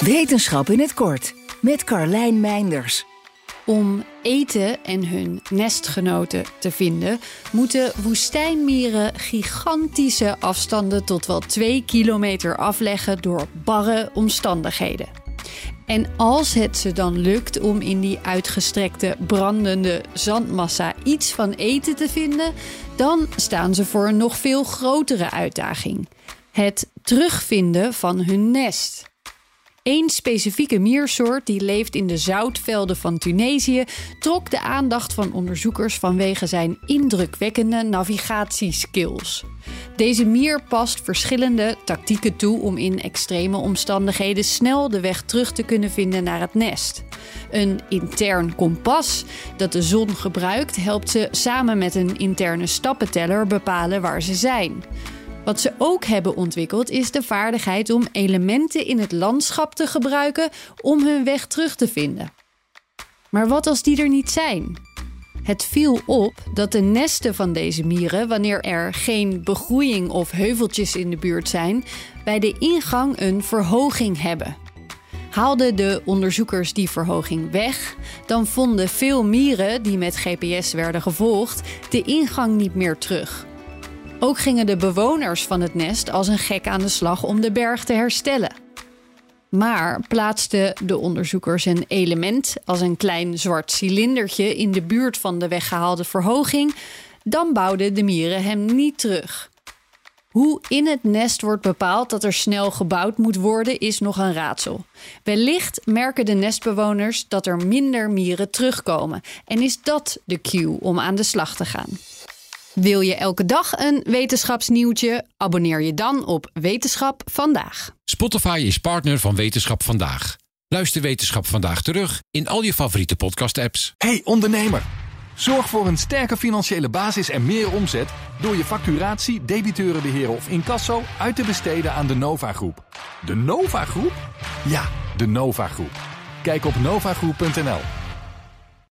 Wetenschap in het kort met Carlijn Meinders. Om eten en hun nestgenoten te vinden, moeten woestijnmieren gigantische afstanden tot wel 2 kilometer afleggen door barre omstandigheden. En als het ze dan lukt om in die uitgestrekte brandende zandmassa iets van eten te vinden, dan staan ze voor een nog veel grotere uitdaging: het terugvinden van hun nest. Eén specifieke miersoort die leeft in de zoutvelden van Tunesië trok de aandacht van onderzoekers vanwege zijn indrukwekkende navigatieskills. Deze mier past verschillende tactieken toe om in extreme omstandigheden snel de weg terug te kunnen vinden naar het nest. Een intern kompas dat de zon gebruikt helpt ze samen met een interne stappenteller bepalen waar ze zijn. Wat ze ook hebben ontwikkeld is de vaardigheid om elementen in het landschap te gebruiken om hun weg terug te vinden. Maar wat als die er niet zijn? Het viel op dat de nesten van deze mieren, wanneer er geen begroeiing of heuveltjes in de buurt zijn, bij de ingang een verhoging hebben. Haalden de onderzoekers die verhoging weg, dan vonden veel mieren die met GPS werden gevolgd de ingang niet meer terug. Ook gingen de bewoners van het nest als een gek aan de slag om de berg te herstellen. Maar plaatsten de onderzoekers een element als een klein zwart cilindertje in de buurt van de weggehaalde verhoging, dan bouwden de mieren hem niet terug. Hoe in het nest wordt bepaald dat er snel gebouwd moet worden, is nog een raadsel. Wellicht merken de nestbewoners dat er minder mieren terugkomen en is dat de cue om aan de slag te gaan. Wil je elke dag een wetenschapsnieuwtje? Abonneer je dan op Wetenschap vandaag. Spotify is partner van Wetenschap vandaag. Luister Wetenschap vandaag terug in al je favoriete podcast-apps. Hey ondernemer, zorg voor een sterke financiële basis en meer omzet door je facturatie, debiteurenbeheer of incasso uit te besteden aan de Nova Groep. De Nova Groep? Ja, de Nova Groep. Kijk op novagroep.nl.